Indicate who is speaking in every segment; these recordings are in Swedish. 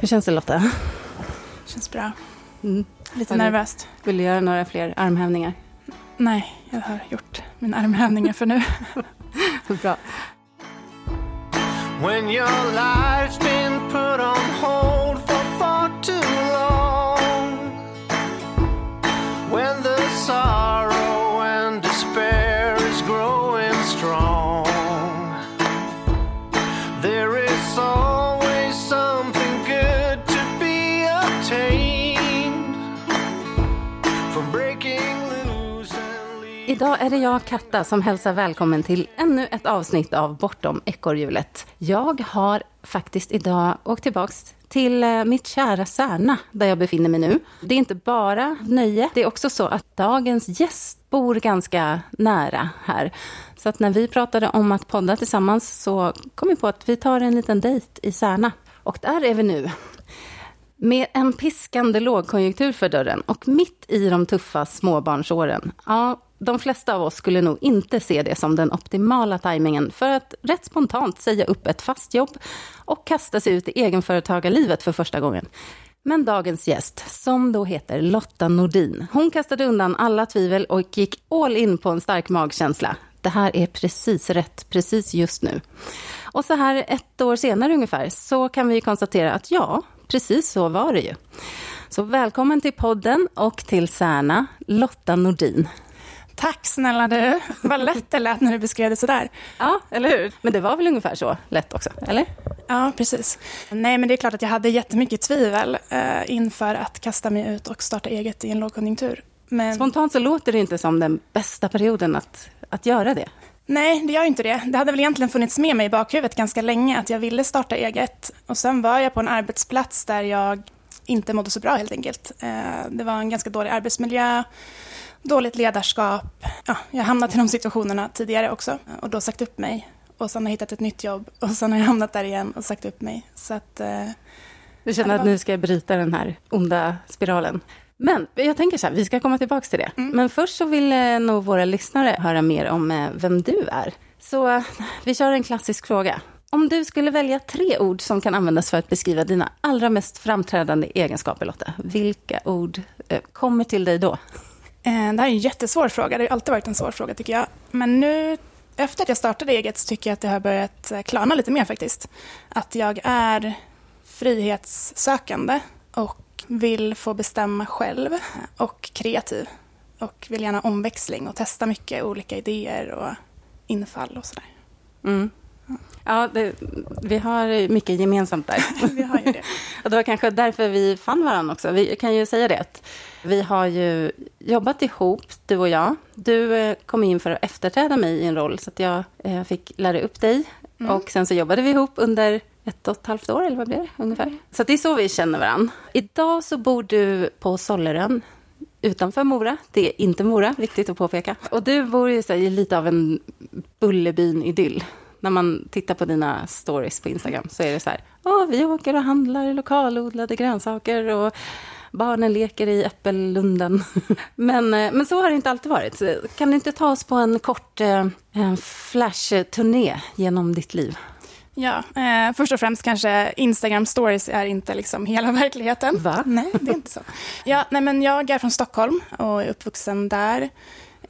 Speaker 1: Hur känns det Lotta?
Speaker 2: Känns bra. Mm. Lite Har nervöst.
Speaker 1: Vill du göra några fler armhävningar?
Speaker 2: Nej, jag har gjort mina armhävningar för nu.
Speaker 1: bra. When your life's been put on hold Idag är det jag, Katta, som hälsar välkommen till ännu ett avsnitt av Bortom ekorrhjulet. Jag har faktiskt idag åkt tillbaks till eh, mitt kära Särna, där jag befinner mig nu. Det är inte bara nöje, det är också så att dagens gäst bor ganska nära här. Så att när vi pratade om att podda tillsammans så kom vi på att vi tar en liten dejt i Särna. Och där är vi nu. Med en piskande lågkonjunktur för dörren och mitt i de tuffa småbarnsåren. Ja, de flesta av oss skulle nog inte se det som den optimala tajmingen för att rätt spontant säga upp ett fast jobb och kasta sig ut i egenföretagarlivet för första gången. Men dagens gäst, som då heter Lotta Nordin, hon kastade undan alla tvivel och gick all in på en stark magkänsla. Det här är precis rätt, precis just nu. Och så här ett år senare ungefär, så kan vi konstatera att ja, precis så var det ju. Så välkommen till podden och till Särna, Lotta Nordin.
Speaker 2: Tack snälla du. Vad lätt det lät när du beskrev det sådär.
Speaker 1: Ja, eller hur? Men det var väl ungefär så lätt också, eller?
Speaker 2: Ja, precis. Nej, men det är klart att jag hade jättemycket tvivel eh, inför att kasta mig ut och starta eget i en lågkonjunktur.
Speaker 1: Men... Spontant så låter det inte som den bästa perioden att, att göra det.
Speaker 2: Nej, det gör inte det. Det hade väl egentligen funnits med mig i bakhuvudet ganska länge att jag ville starta eget. Och sen var jag på en arbetsplats där jag inte mådde så bra helt enkelt. Eh, det var en ganska dålig arbetsmiljö dåligt ledarskap. Ja, jag har hamnat i de situationerna tidigare också och då sagt upp mig. Och sen har jag hittat ett nytt jobb och sen har jag hamnat där igen och sagt upp mig. Så att, eh,
Speaker 1: du känner att nu ska jag bryta den här onda spiralen? Men jag tänker så här, vi ska komma tillbaka till det. Mm. Men först så vill eh, nog våra lyssnare höra mer om eh, vem du är. Så eh, vi kör en klassisk fråga. Om du skulle välja tre ord som kan användas för att beskriva dina allra mest framträdande egenskaper, Lotta, vilka ord kommer till dig då?
Speaker 2: Eh, det här är en jättesvår fråga. Det har alltid varit en svår fråga tycker jag. Men nu, efter att jag startade eget, så tycker jag att det har börjat eh, klarna lite mer faktiskt. Att jag är frihetssökande och vill få bestämma själv och kreativ. Och vill gärna omväxling och testa mycket olika idéer och infall och sådär.
Speaker 1: Mm. Ja, det, vi har mycket gemensamt där.
Speaker 2: vi har ju det.
Speaker 1: och det var kanske därför vi fann varandra också. Vi kan ju säga det vi har ju jobbat ihop, du och jag. Du eh, kom in för att efterträda mig i en roll, så att jag eh, fick lära upp dig. Mm. Och sen så jobbade vi ihop under ett och ett halvt år, eller vad blir det ungefär? Mm. Så det är så vi känner varandra. Idag så bor du på Sollerön, utanför Mora. Det är inte Mora, viktigt att påpeka. Och du bor ju i lite av en Bullerbyn-idyll när man tittar på dina stories på Instagram så är det så här, Åh, vi åker och handlar lokalodlade grönsaker och barnen leker i äppellunden. men, eh, men så har det inte alltid varit. Kan du inte ta oss på en kort eh, flash-turné genom ditt liv?
Speaker 2: Ja, eh, först och främst kanske Instagram stories är inte liksom hela verkligheten.
Speaker 1: Va?
Speaker 2: Nej, det är inte så. Ja, nej, men jag är från Stockholm och är uppvuxen där.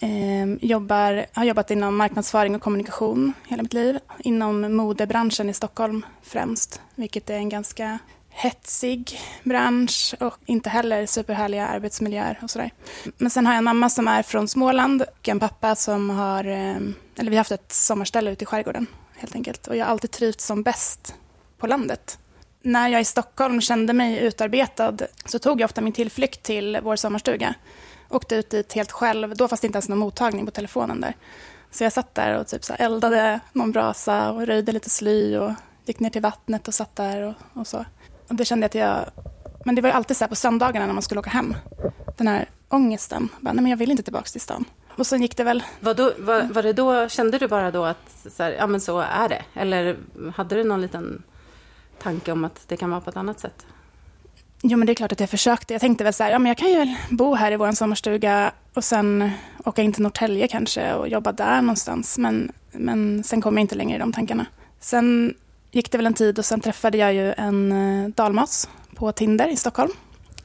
Speaker 2: Eh, jobbar, har jobbat inom marknadsföring och kommunikation hela mitt liv. Inom modebranschen i Stockholm främst, vilket är en ganska hetsig bransch och inte heller superhärliga arbetsmiljöer och sådär. Men sen har jag en mamma som är från Småland och en pappa som har, ehm, eller vi har haft ett sommarställe ute i skärgården helt enkelt. Och jag har alltid trivts som bäst på landet. När jag i Stockholm kände mig utarbetad så tog jag ofta min tillflykt till vår sommarstuga Åkte ut dit helt själv. Då fanns det inte ens någon mottagning på telefonen där. Så jag satt där och typ så eldade någon brasa och röjde lite sly och gick ner till vattnet och satt där och, och så. Och det kände jag att jag... Men det var alltid så här på söndagarna när man skulle åka hem. Den här ångesten. Bara, nej men jag vill inte tillbaka till stan. Och sen gick det väl...
Speaker 1: Var, då, var, var det då, kände du bara då att så här, ja men så är det? Eller hade du någon liten tanke om att det kan vara på ett annat sätt?
Speaker 2: Jo, men det är klart att jag försökte. Jag tänkte väl så här, ja men jag kan ju bo här i vår sommarstuga och sen åka in till Norrtälje kanske och jobba där någonstans. Men, men sen kom jag inte längre i de tankarna. Sen gick det väl en tid och sen träffade jag ju en eh, dalmas på Tinder i Stockholm.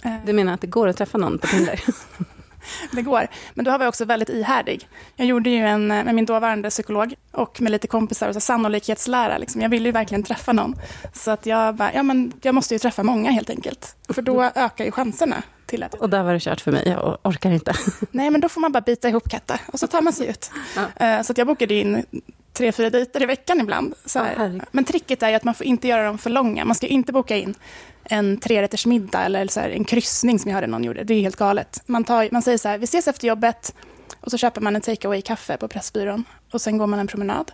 Speaker 1: Eh, du menar att det går att träffa någon på Tinder?
Speaker 2: det går. Men då var jag också väldigt ihärdig. Jag gjorde ju en eh, med min dåvarande psykolog och med lite kompisar och så sannolikhetslära. Liksom. Jag ville ju verkligen träffa någon. Så att jag bara, ja men jag måste ju träffa många helt enkelt. För då ökar ju chanserna. Till att...
Speaker 1: Och där var det kört för mig, jag orkar inte.
Speaker 2: Nej, men då får man bara bita ihop katta och så tar man sig ut. Ja. Eh, så jag bokade in tre, fyra dejter i veckan ibland. Ja, men tricket är ju att man får inte göra dem för långa. Man ska inte boka in en trerättersmiddag eller så här, en kryssning som jag hörde någon gjorde. Det är helt galet. Man, tar, man säger så här, vi ses efter jobbet och så köper man en take away-kaffe på Pressbyrån och sen går man en promenad.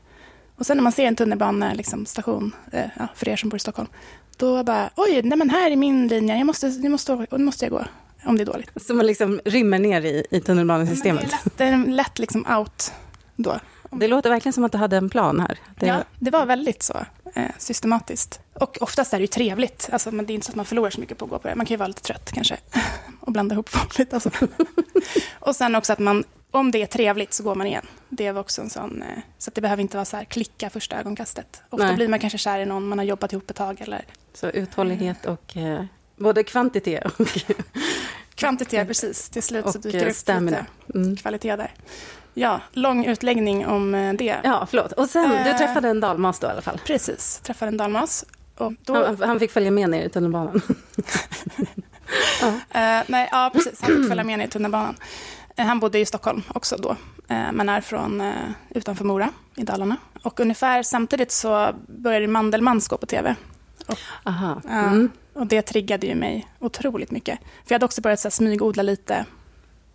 Speaker 2: Och sen när man ser en tunnelbanestation, liksom, station, eh, ja, för er som bor i Stockholm, då bara, oj, nej men här är min linje, jag måste, jag måste, nu måste jag gå, om det är dåligt.
Speaker 1: Så man liksom rymmer ner i, i tunnelbanesystemet? Ja,
Speaker 2: det är lätt, det är lätt liksom out då.
Speaker 1: Det låter verkligen som att du hade en plan här.
Speaker 2: Det... Ja, det var väldigt så eh, systematiskt. Och oftast är det ju trevligt. Alltså, men det är inte så att man förlorar så mycket på att gå på det. Man kan ju vara lite trött kanske och blanda ihop folk lite. Alltså. och sen också att man, om det är trevligt så går man igen. Det var också en sån, eh, så att det behöver inte vara så här klicka första ögonkastet. Ofta Nej. blir man kanske kär i någon man har jobbat ihop ett tag. Eller...
Speaker 1: Så uthållighet och eh, både kvantitet och...
Speaker 2: kvantitet, precis. Till slut så dyker det upp lite mm. kvalitet där. Ja, lång utläggning om eh, det.
Speaker 1: Ja, förlåt. Och sen, du eh, träffade en dalmas då i alla fall?
Speaker 2: Precis, träffade en dalmas.
Speaker 1: Och då... han, han fick följa med ner i tunnelbanan?
Speaker 2: ja. Uh, nej, ja, precis. Han fick följa med ner i tunnelbanan. Han bodde i Stockholm också då, men är från utanför Mora i Dalarna. Och ungefär samtidigt så började Mandelmans gå på tv. Och,
Speaker 1: Aha. Mm.
Speaker 2: och det triggade ju mig otroligt mycket. För jag hade också börjat så här, smygodla lite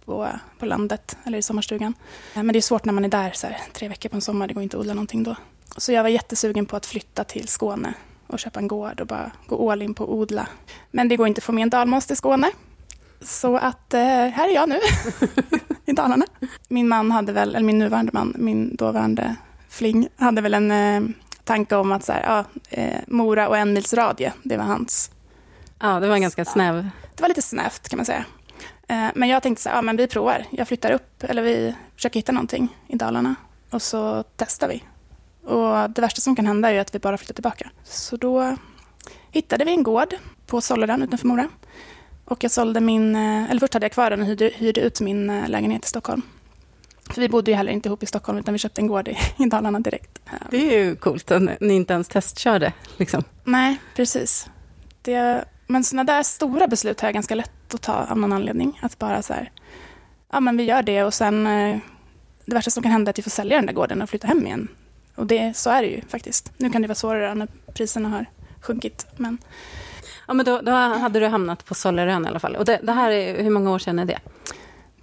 Speaker 2: på, på landet eller i sommarstugan. Men det är svårt när man är där så här, tre veckor på en sommar, det går inte att odla någonting då. Så jag var jättesugen på att flytta till Skåne och köpa en gård och bara gå all in på att odla. Men det går inte att få med en dalmas till Skåne. Så att eh, här är jag nu, i Dalarna. Min man hade väl, eller min nuvarande man, min dåvarande fling, hade väl en eh, tanke om att så här, ja, eh, Mora och en mils radie, det var hans.
Speaker 1: Ja, det var en ganska snäv.
Speaker 2: Det var lite snävt kan man säga. Eh, men jag tänkte så här, ja men vi provar. Jag flyttar upp, eller vi försöker hitta någonting i Dalarna. Och så testar vi. Och det värsta som kan hända är att vi bara flyttar tillbaka. Så då hittade vi en gård på Solleran utanför Mora. Och jag sålde min, eh, eller först hade jag kvar den och hyrde, hyrde ut min eh, lägenhet i Stockholm. För vi bodde ju heller inte ihop i Stockholm, utan vi köpte en gård i, i Dalarna direkt.
Speaker 1: Det är ju coolt att ni inte ens testkörde. Liksom.
Speaker 2: Nej, precis. Det, men sådana där stora beslut har jag ganska lätt att ta av någon anledning. Att bara så här, ja men vi gör det och sen, eh, det värsta som kan hända är att vi får sälja den där gården och flytta hem igen. Och det, så är det ju faktiskt. Nu kan det vara svårare när priserna har sjunkit. Men...
Speaker 1: Ja, men då, då hade du hamnat på Sollerön i alla fall. Och det, det här är, hur många år sedan är det?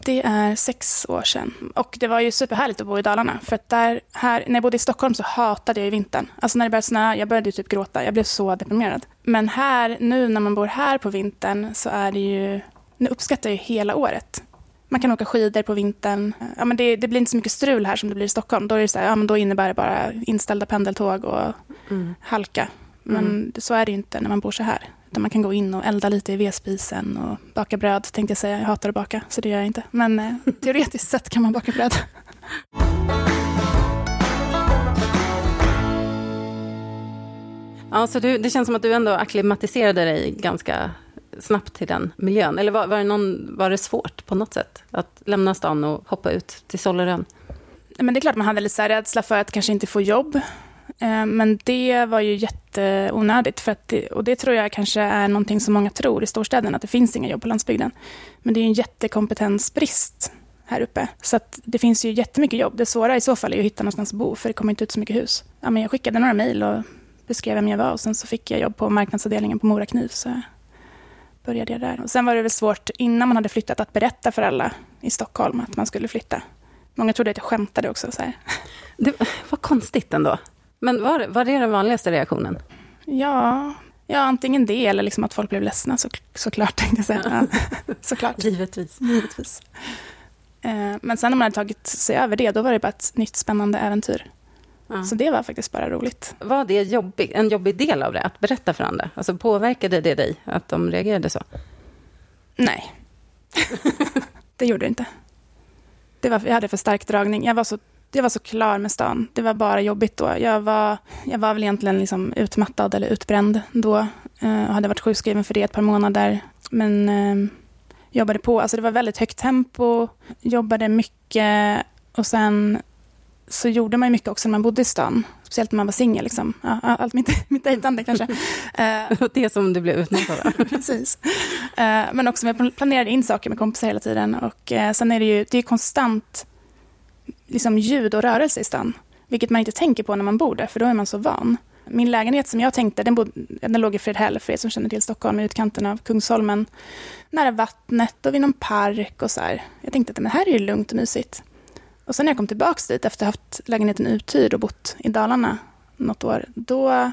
Speaker 2: Det är sex år sedan. Och det var ju superhärligt att bo i Dalarna. För att där, här, när jag bodde i Stockholm så hatade jag ju vintern. Alltså när det började snö, jag började typ gråta. Jag blev så deprimerad. Men här, nu när man bor här på vintern så är det ju... Nu uppskattar jag ju hela året. Man kan åka skidor på vintern. Ja, men det, det, blir inte så mycket strul här som det blir i Stockholm. Då, är det så här, ja, men då innebär det bara inställda pendeltåg och mm. halka. Men mm. så är det ju inte när man bor så här. Där man kan gå in och elda lite i vedspisen och baka bröd tänkte jag säga. Jag hatar att baka, så det gör jag inte. Men eh, teoretiskt sett kan man baka bröd.
Speaker 1: Ja, så du, det känns som att du ändå akklimatiserade dig ganska snabbt till den miljön. Eller var, var, det någon, var det svårt på något sätt att lämna stan och hoppa ut till Sollerön?
Speaker 2: Men det är klart man hade lite så rädsla för att kanske inte få jobb. Eh, men det var ju jätteonödigt. För att det, och det tror jag kanske är någonting som många tror i storstäderna, att det finns inga jobb på landsbygden. Men det är en jättekompetensbrist här uppe. Så att det finns ju jättemycket jobb. Det svåra i så fall är att hitta någonstans att bo, för det kommer inte ut så mycket hus. Ja, men jag skickade några mejl och beskrev vem jag var och sen så fick jag jobb på marknadsavdelningen på Mora Kniv. Så började jag där. Och sen var det väl svårt, innan man hade flyttat, att berätta för alla i Stockholm att man skulle flytta. Många trodde att jag skämtade också. Så här.
Speaker 1: Det var konstigt ändå. Men var, var det den vanligaste reaktionen?
Speaker 2: Ja, ja antingen det eller liksom att folk blev ledsna så, såklart. Tänkte jag säga. Ja, såklart.
Speaker 1: Givetvis.
Speaker 2: Givetvis. Eh, men sen när man hade tagit sig över det, då var det bara ett nytt spännande äventyr. Ja. Så det var faktiskt bara roligt.
Speaker 1: Var det jobbig, en jobbig del av det, att berätta för andra? Alltså påverkade det dig, att de reagerade så?
Speaker 2: Nej, det gjorde det inte. Det var, jag hade för stark dragning. Jag var så jag var så klar med stan. Det var bara jobbigt då. Jag var, jag var väl egentligen liksom utmattad eller utbränd då. Eh, och hade varit sjukskriven för det ett par månader. Men eh, jobbade på. Alltså det var väldigt högt tempo. Jobbade mycket. Och sen så gjorde man ju mycket också när man bodde i stan. Speciellt när man var singel. Liksom. Ja, allt mitt, mitt dejtande kanske.
Speaker 1: Uh, det som du blev utmattad av.
Speaker 2: Precis. Uh, men också jag planerade in saker med kompisar hela tiden. Och uh, sen är det ju det är konstant liksom, ljud och rörelse i stan. Vilket man inte tänker på när man bor där, för då är man så van. Min lägenhet som jag tänkte, den, bod, den låg i Fredhäll, för er som känner till Stockholm, i utkanten av Kungsholmen. Nära vattnet och vid någon park och så här. Jag tänkte att det här är ju lugnt och mysigt. Och sen när jag kom tillbaka dit efter att ha haft lägenheten uthyrd och bott i Dalarna något år, då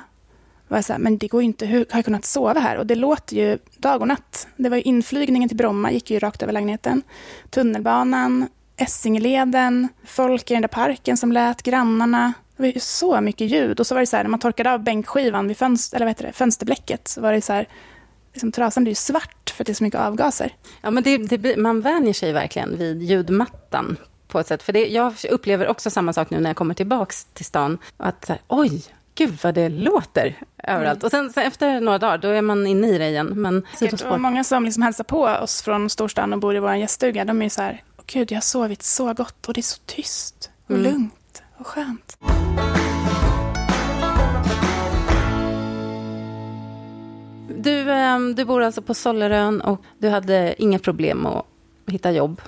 Speaker 2: var jag så här, men det går ju inte, hur har jag kunnat sova här? Och det låter ju dag och natt. Det var ju inflygningen till Bromma, gick ju rakt över lägenheten. Tunnelbanan, Essingeleden, folk i den där parken som lät, grannarna. Det var ju så mycket ljud. Och så var det så här, när man torkade av bänkskivan vid fönster, eller vad heter det, fönsterblecket, så var det så här, liksom, trasan blir ju svart för att det är så mycket avgaser.
Speaker 1: Ja, men det, det, man vänjer sig verkligen vid ljudmattan på ett sätt. För det, jag upplever också samma sak nu när jag kommer tillbaka till stan. Att så här, oj, gud vad det låter överallt. Mm. Och sen, sen, efter några dagar, då är man inne i det igen. Men
Speaker 2: och många som liksom hälsar på oss från storstan och bor i vår gäststuga, de är ju så här, gud, jag har sovit så gott och det är så tyst och mm. lugnt och skönt.
Speaker 1: Du, ehm, du bor alltså på Sollerön och du hade inga problem att hitta jobb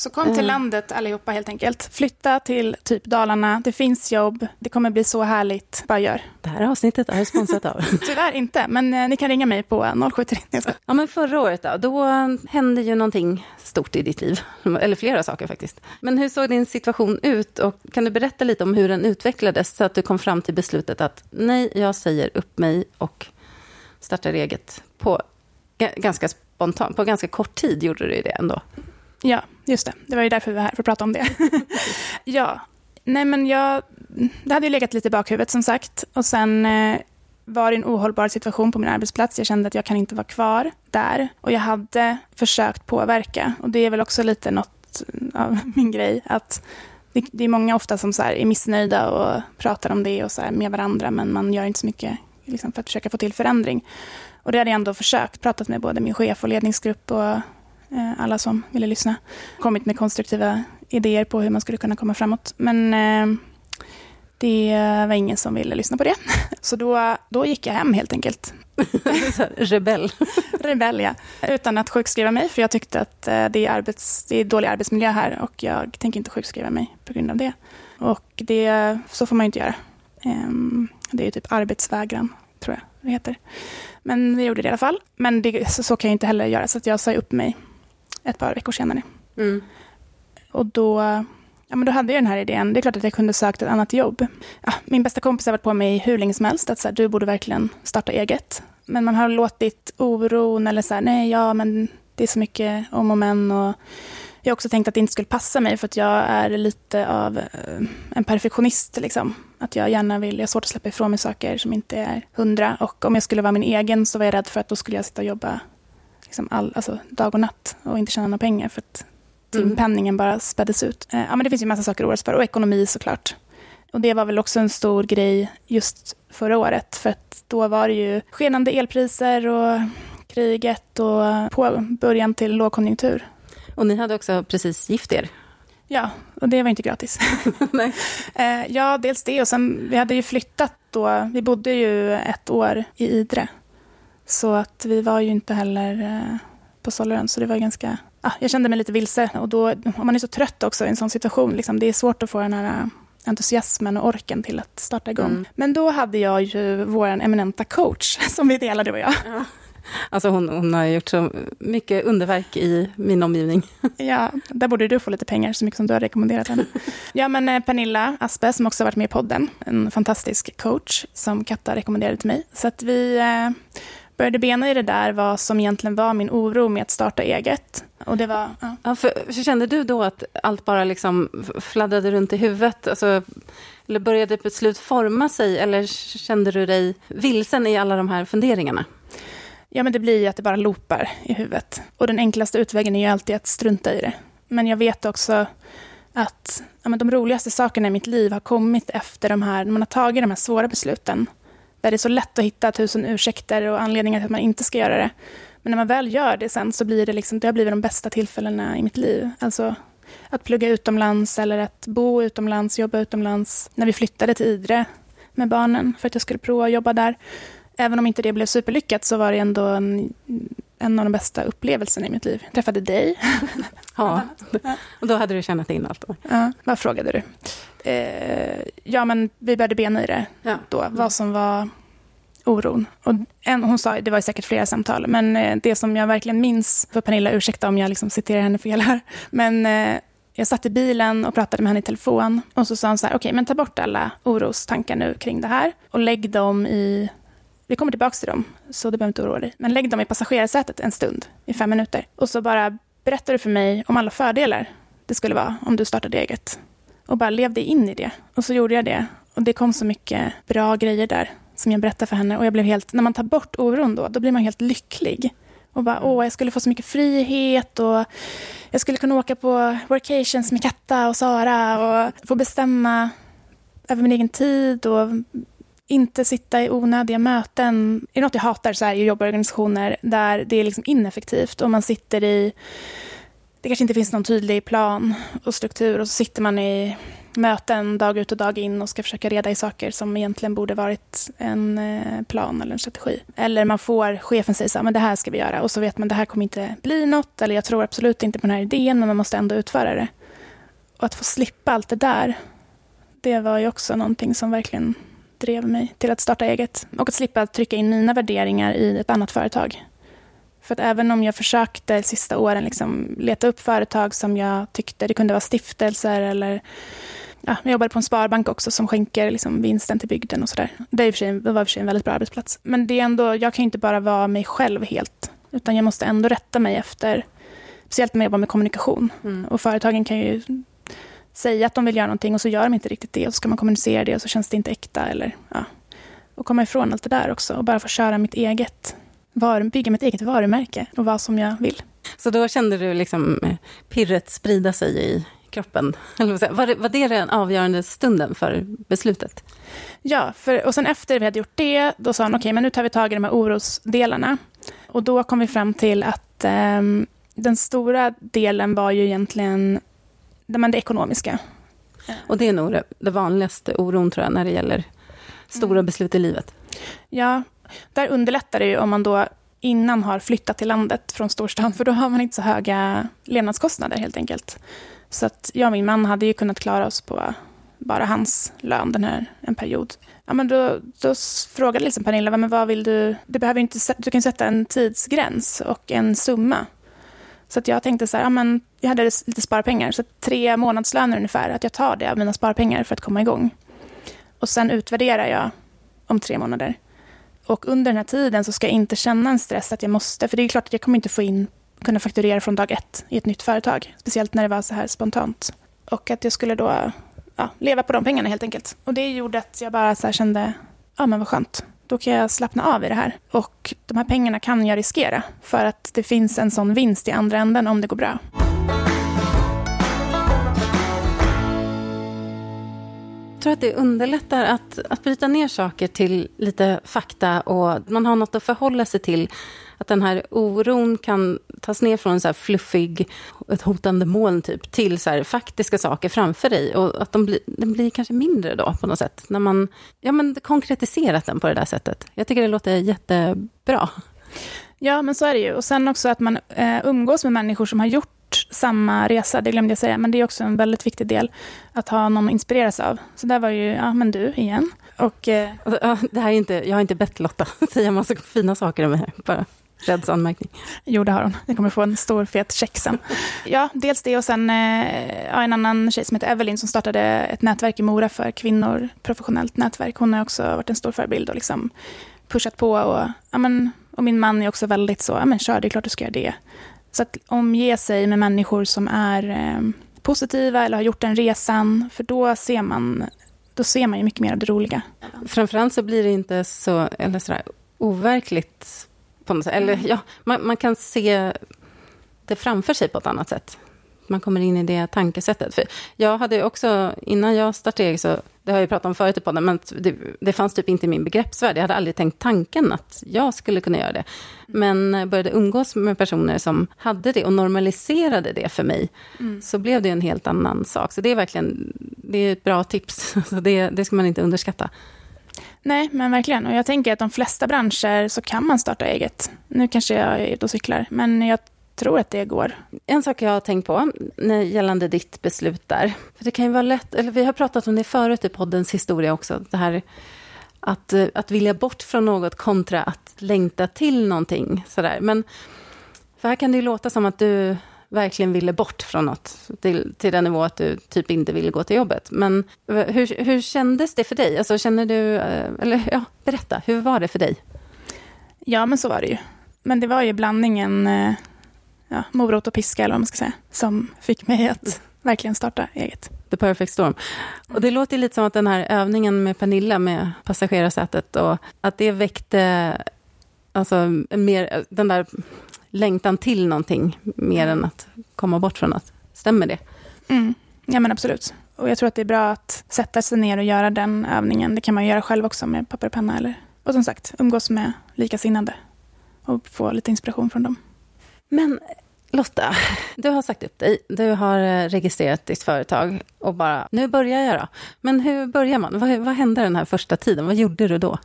Speaker 2: så kom till mm. landet allihopa helt enkelt. Flytta till typ Dalarna, det finns jobb, det kommer bli så härligt, bara gör.
Speaker 1: Det här avsnittet är sponsrat av.
Speaker 2: Tyvärr inte, men eh, ni kan ringa mig på 073.
Speaker 1: Ja, men förra året då, då hände ju någonting stort i ditt liv. Eller flera saker faktiskt. Men hur såg din situation ut och kan du berätta lite om hur den utvecklades så att du kom fram till beslutet att nej, jag säger upp mig och startar eget på ganska spontant, på ganska kort tid gjorde du det ändå.
Speaker 2: Ja, just det. Det var ju därför vi var här, för att prata om det. ja, nej men jag... Det hade ju legat lite i bakhuvudet som sagt. Och sen eh, var det en ohållbar situation på min arbetsplats. Jag kände att jag kan inte vara kvar där. Och jag hade försökt påverka. Och det är väl också lite något mm, av min grej. Att det, det är många ofta som så är missnöjda och pratar om det och så med varandra. Men man gör inte så mycket liksom, för att försöka få till förändring. Och det hade jag ändå försökt. Pratat med både min chef och ledningsgrupp och alla som ville lyssna. Kommit med konstruktiva idéer på hur man skulle kunna komma framåt. Men eh, det var ingen som ville lyssna på det. Så då, då gick jag hem helt enkelt.
Speaker 1: Rebell.
Speaker 2: Rebell, ja. Utan att sjukskriva mig, för jag tyckte att eh, det är, arbets, det är dålig arbetsmiljö här och jag tänker inte sjukskriva mig på grund av det. Och det, så får man ju inte göra. Ehm, det är ju typ arbetsvägran, tror jag det heter. Men vi gjorde det i alla fall. Men det, så, så kan jag inte heller göra, så jag sa upp mig ett par veckor senare. Mm. Och då, ja, men då hade jag den här idén. Det är klart att jag kunde sökt ett annat jobb. Ja, min bästa kompis har varit på mig hur länge som helst, att så här, du borde verkligen starta eget. Men man har låtit oron eller så här, nej, ja, men det är så mycket om och men. Och jag har också tänkt att det inte skulle passa mig för att jag är lite av eh, en perfektionist. Liksom. Att jag gärna vill, jag har svårt att släppa ifrån mig saker som inte är hundra. Och om jag skulle vara min egen så var jag rädd för att då skulle jag sitta och jobba liksom all, alltså, dag och natt och inte tjäna några pengar för att timpenningen mm. bara späddes ut. Eh, ja, men det finns ju massa saker att oroa sig för och ekonomi såklart. Och det var väl också en stor grej just förra året för att då var det ju skenande elpriser och kriget och på början till lågkonjunktur.
Speaker 1: Och ni hade också precis gift er.
Speaker 2: Ja, och det var inte gratis. Nej. Eh, ja, dels det och sen vi hade ju flyttat då. Vi bodde ju ett år i Idre så att vi var ju inte heller eh, på Solaren, så det var ganska... Ah, jag kände mig lite vilse. Och då, om man är så trött också i en sån situation, liksom, det är svårt att få den här eh, entusiasmen och orken till att starta igång. Mm. Men då hade jag ju vår eminenta coach, som vi delade, du och jag. Ja.
Speaker 1: Alltså hon, hon har gjort så mycket underverk i min omgivning.
Speaker 2: Ja, där borde du få lite pengar, så mycket som du har rekommenderat henne. Ja, men eh, Pernilla Aspe, som också varit med i podden, en fantastisk coach som Katta rekommenderade till mig. Så att vi började bena i det där vad som egentligen var min oro med att starta eget. Och det var,
Speaker 1: ja. ja för, kände du då att allt bara liksom fladdrade runt i huvudet? Alltså, eller började ett beslut forma sig? Eller kände du dig vilsen i alla de här funderingarna?
Speaker 2: Ja, men det blir ju att det bara loopar i huvudet. Och den enklaste utvägen är ju alltid att strunta i det. Men jag vet också att ja, men de roligaste sakerna i mitt liv har kommit efter de här, när man har tagit de här svåra besluten. Där det är så lätt att hitta tusen ursäkter och anledningar till att man inte ska göra det. Men när man väl gör det sen så blir det liksom, det har blivit de bästa tillfällena i mitt liv. Alltså att plugga utomlands eller att bo utomlands, jobba utomlands. När vi flyttade till Idre med barnen för att jag skulle prova att jobba där. Även om inte det blev superlyckat så var det ändå en, en av de bästa upplevelserna i mitt liv. Jag träffade dig.
Speaker 1: Ja, och då hade du tjänat in allt. Då.
Speaker 2: Ja, vad frågade du? Eh, ja, men vi började bena i det
Speaker 1: Ja.
Speaker 2: då, vad som var oron. Och en, hon sa, det var säkert flera samtal, men eh, det som jag verkligen minns, för Pernilla, ursäkta om jag liksom citerar henne fel här, men eh, jag satt i bilen och pratade med henne i telefon och så sa hon så här, okej, men ta bort alla orostankar nu kring det här och lägg dem i, vi kommer tillbaka till dem, så du behöver inte oroa dig, men lägg dem i passagerarsätet en stund, i fem minuter. Och så bara berättar du för mig om alla fördelar det skulle vara om du startade eget. Och bara levde in i det. Och så gjorde jag det. Och det kom så mycket bra grejer där som jag berättade för henne. Och jag blev helt, när man tar bort oron då, då blir man helt lycklig. Och bara, åh, jag skulle få så mycket frihet och jag skulle kunna åka på workations med Katta och Sara och få bestämma över min egen tid och inte sitta i onödiga möten. Är det något jag hatar så är det jobborganisationer där det är liksom ineffektivt och man sitter i det kanske inte finns någon tydlig plan och struktur och så sitter man i möten dag ut och dag in och ska försöka reda i saker som egentligen borde varit en eh, plan eller en strategi. Eller man får, chefen säger så här, men det här ska vi göra och så vet man det här kommer inte bli något eller jag tror absolut inte på den här idén men man måste ändå utföra det. Och att få slippa allt det där, det var ju också någonting som verkligen drev mig till att starta eget. Och att slippa trycka in mina värderingar i ett annat företag. För att även om jag försökte sista åren liksom leta upp företag som jag tyckte, det kunde vara stiftelser eller ja, jag jobbade på en sparbank också som skänker liksom vinsten till bygden och sådär. Det, sig- det var i och för sig en väldigt bra arbetsplats. Men det är ändå, jag kan inte bara vara mig själv helt, utan jag måste ändå rätta mig efter, speciellt när jag jobbar med kommunikation. Och företagen kan ju säga att de vill göra någonting och så gör de inte riktigt det och så ska man kommunicera det och så känns det inte äkta eller ja. Och komma ifrån allt det där också och bara få köra mitt eget, var, bygga mitt eget varumärke och vad som jag vill.
Speaker 1: Så då kände du liksom eh, pirret sprida sig i kroppen? Var, det, var det den avgörande stunden för beslutet?
Speaker 2: Ja, för, och sen efter vi hade gjort det, då sa han okej, men nu tar vi tag i de här orosdelarna. Och då kom vi fram till att ehm, den stora delen var ju egentligen det, det ekonomiska.
Speaker 1: Och det är nog det, det vanligaste oron tror jag när det gäller stora beslut i livet.
Speaker 2: Ja, där underlättar det ju om man då innan har flyttat till landet från storstan, för då har man inte så höga levnadskostnader helt enkelt. Så att jag och min man hade ju kunnat klara oss på bara hans lön den här en period. Ja, men då, då frågade liksom Pernilla, men vad vill du? Du behöver ju inte, du kan sätta en tidsgräns och en summa. Så att jag tänkte så här, ja, men jag hade lite sparpengar, så tre månadslöner ungefär, att jag tar det av mina sparpengar för att komma igång. Och sen utvärderar jag om tre månader. Och under den här tiden så ska jag inte känna en stress att jag måste, för det är klart att jag kommer inte få in, kunna fakturera från dag ett i ett nytt företag, speciellt när det var så här spontant. Och att jag skulle då ja, leva på de pengarna helt enkelt. Och det gjorde att jag bara så här kände, ja men vad skönt, då kan jag slappna av i det här. Och de här pengarna kan jag riskera, för att det finns en sån vinst i andra änden om det går bra.
Speaker 1: Tror att det underlättar att, att bryta ner saker till lite fakta och man har något att förhålla sig till. Att den här oron kan tas ner från så här fluffig, ett hotande moln typ, till så här faktiska saker framför dig. Och att de blir, den blir kanske mindre då på något sätt. När man ja, men konkretiserat den på det där sättet. Jag tycker det låter jättebra.
Speaker 2: Ja, men så är det ju. Och sen också att man eh, umgås med människor som har gjort samma resa, det glömde jag säga, men det är också en väldigt viktig del att ha någon att inspireras av. Så där var ju, ja men du igen. Och eh,
Speaker 1: ja, Det här är inte, jag har inte bett Lotta säga massa fina saker om det här. Bara Reds anmärkning.
Speaker 2: jo, det har hon. Jag kommer få en stor fet check sen. Ja, dels det och sen eh, ja, en annan tjej som heter Evelyn som startade ett nätverk i Mora för kvinnor, professionellt nätverk. Hon har också varit en stor förebild och liksom pushat på. Och, ja, men, och min man är också väldigt så, ja men kör, det är klart du ska göra det. Så att omge sig med människor som är eh, positiva eller har gjort den resan, för då ser man, då ser man ju mycket mer av det roliga.
Speaker 1: Framförallt så blir det inte så, eller sådär, overkligt på något sätt. Eller ja, man, man kan se det framför sig på ett annat sätt. Man kommer in i det tankesättet. För jag hade också, innan jag startade eget, så, det har jag pratat om förut i podden, men det, det fanns typ inte i min begreppsvärld. Jag hade aldrig tänkt tanken att jag skulle kunna göra det. Men började umgås med personer som hade det och normaliserade det för mig, mm. så blev det en helt annan sak. Så det är verkligen det är ett bra tips. Så det, det ska man inte underskatta.
Speaker 2: Nej, men verkligen. Och jag tänker att de flesta branscher så kan man starta eget. Nu kanske jag är ute och cyklar, men jag tror att det går.
Speaker 1: En sak jag har tänkt på när, gällande ditt beslut där. För det kan ju vara lätt, eller vi har pratat om det förut i poddens historia också. Det här att, att vilja bort från något kontra att längta till någonting. Sådär. Men för här kan det ju låta som att du verkligen ville bort från något, till, till den nivå att du typ inte ville gå till jobbet. Men hur, hur kändes det för dig? Alltså, känner du, eh, eller ja, berätta, hur var det för dig?
Speaker 2: Ja, men så var det ju. Men det var ju blandningen eh, ja, morot och piska, eller vad man ska säga, som fick mig att verkligen starta eget.
Speaker 1: The perfect storm. Och det låter lite som att den här övningen med Pernilla med passagerarsätet, och att det väckte alltså, mer, den där längtan till någonting mer än att komma bort från något. Stämmer det?
Speaker 2: Mm. Ja, men absolut. Och jag tror att det är bra att sätta sig ner och göra den övningen. Det kan man göra själv också med papper och penna. Eller, och som sagt, umgås med likasinnade och få lite inspiration från dem.
Speaker 1: Men Lotta, du har sagt upp dig, du har eh, registrerat ditt företag och bara, nu börjar jag då. Men hur börjar man? Vad, vad hände den här första tiden? Vad gjorde du då?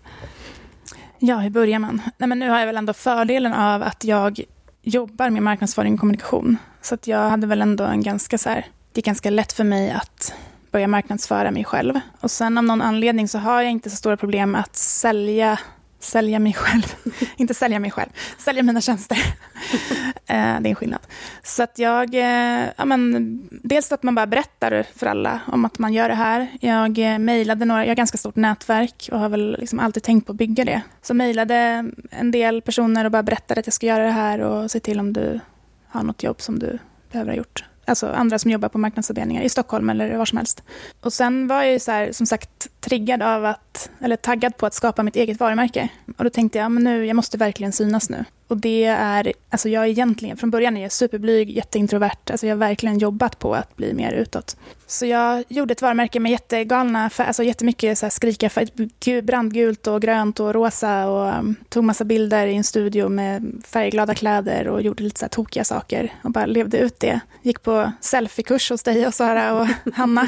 Speaker 2: Ja, hur börjar man? Nej, men nu har jag väl ändå fördelen av att jag jobbar med marknadsföring och kommunikation. Så att jag hade väl ändå en ganska så här, det är ganska lätt för mig att börja marknadsföra mig själv. Och sen av någon anledning så har jag inte så stora problem med att sälja sälja mig själv. inte sälja mig själv, sälja mina tjänster. Eh, det är en skillnad. Så att jag, eh, ja men, dels att man bara berättar för alla om att man gör det här. Jag eh, mejlade några, jag har ganska stort nätverk och har väl liksom alltid tänkt på att bygga det. Så mejlade en del personer och bara berättade att jag ska göra det här och se till om du har något jobb som du behöver ha gjort alltså andra som jobbar på marknadsavdelningar i Stockholm eller var som helst. Och sen var jag ju så här, som sagt triggad av att, eller taggad på att skapa mitt eget varumärke. Och då tänkte jag, men nu, jag måste verkligen synas nu. Och det är, alltså jag är egentligen, från början är jag superblyg, jätteintrovert. Alltså jag har verkligen jobbat på att bli mer utåt. Så jag gjorde ett varumärke med jättegalna, alltså jättemycket så här skrika, brandgult och grönt och rosa och um, tog massa bilder i en studio med färgglada kläder och gjorde lite så här tokiga saker och bara levde ut det. Gick på selfiekurs hos dig och Sara och Hanna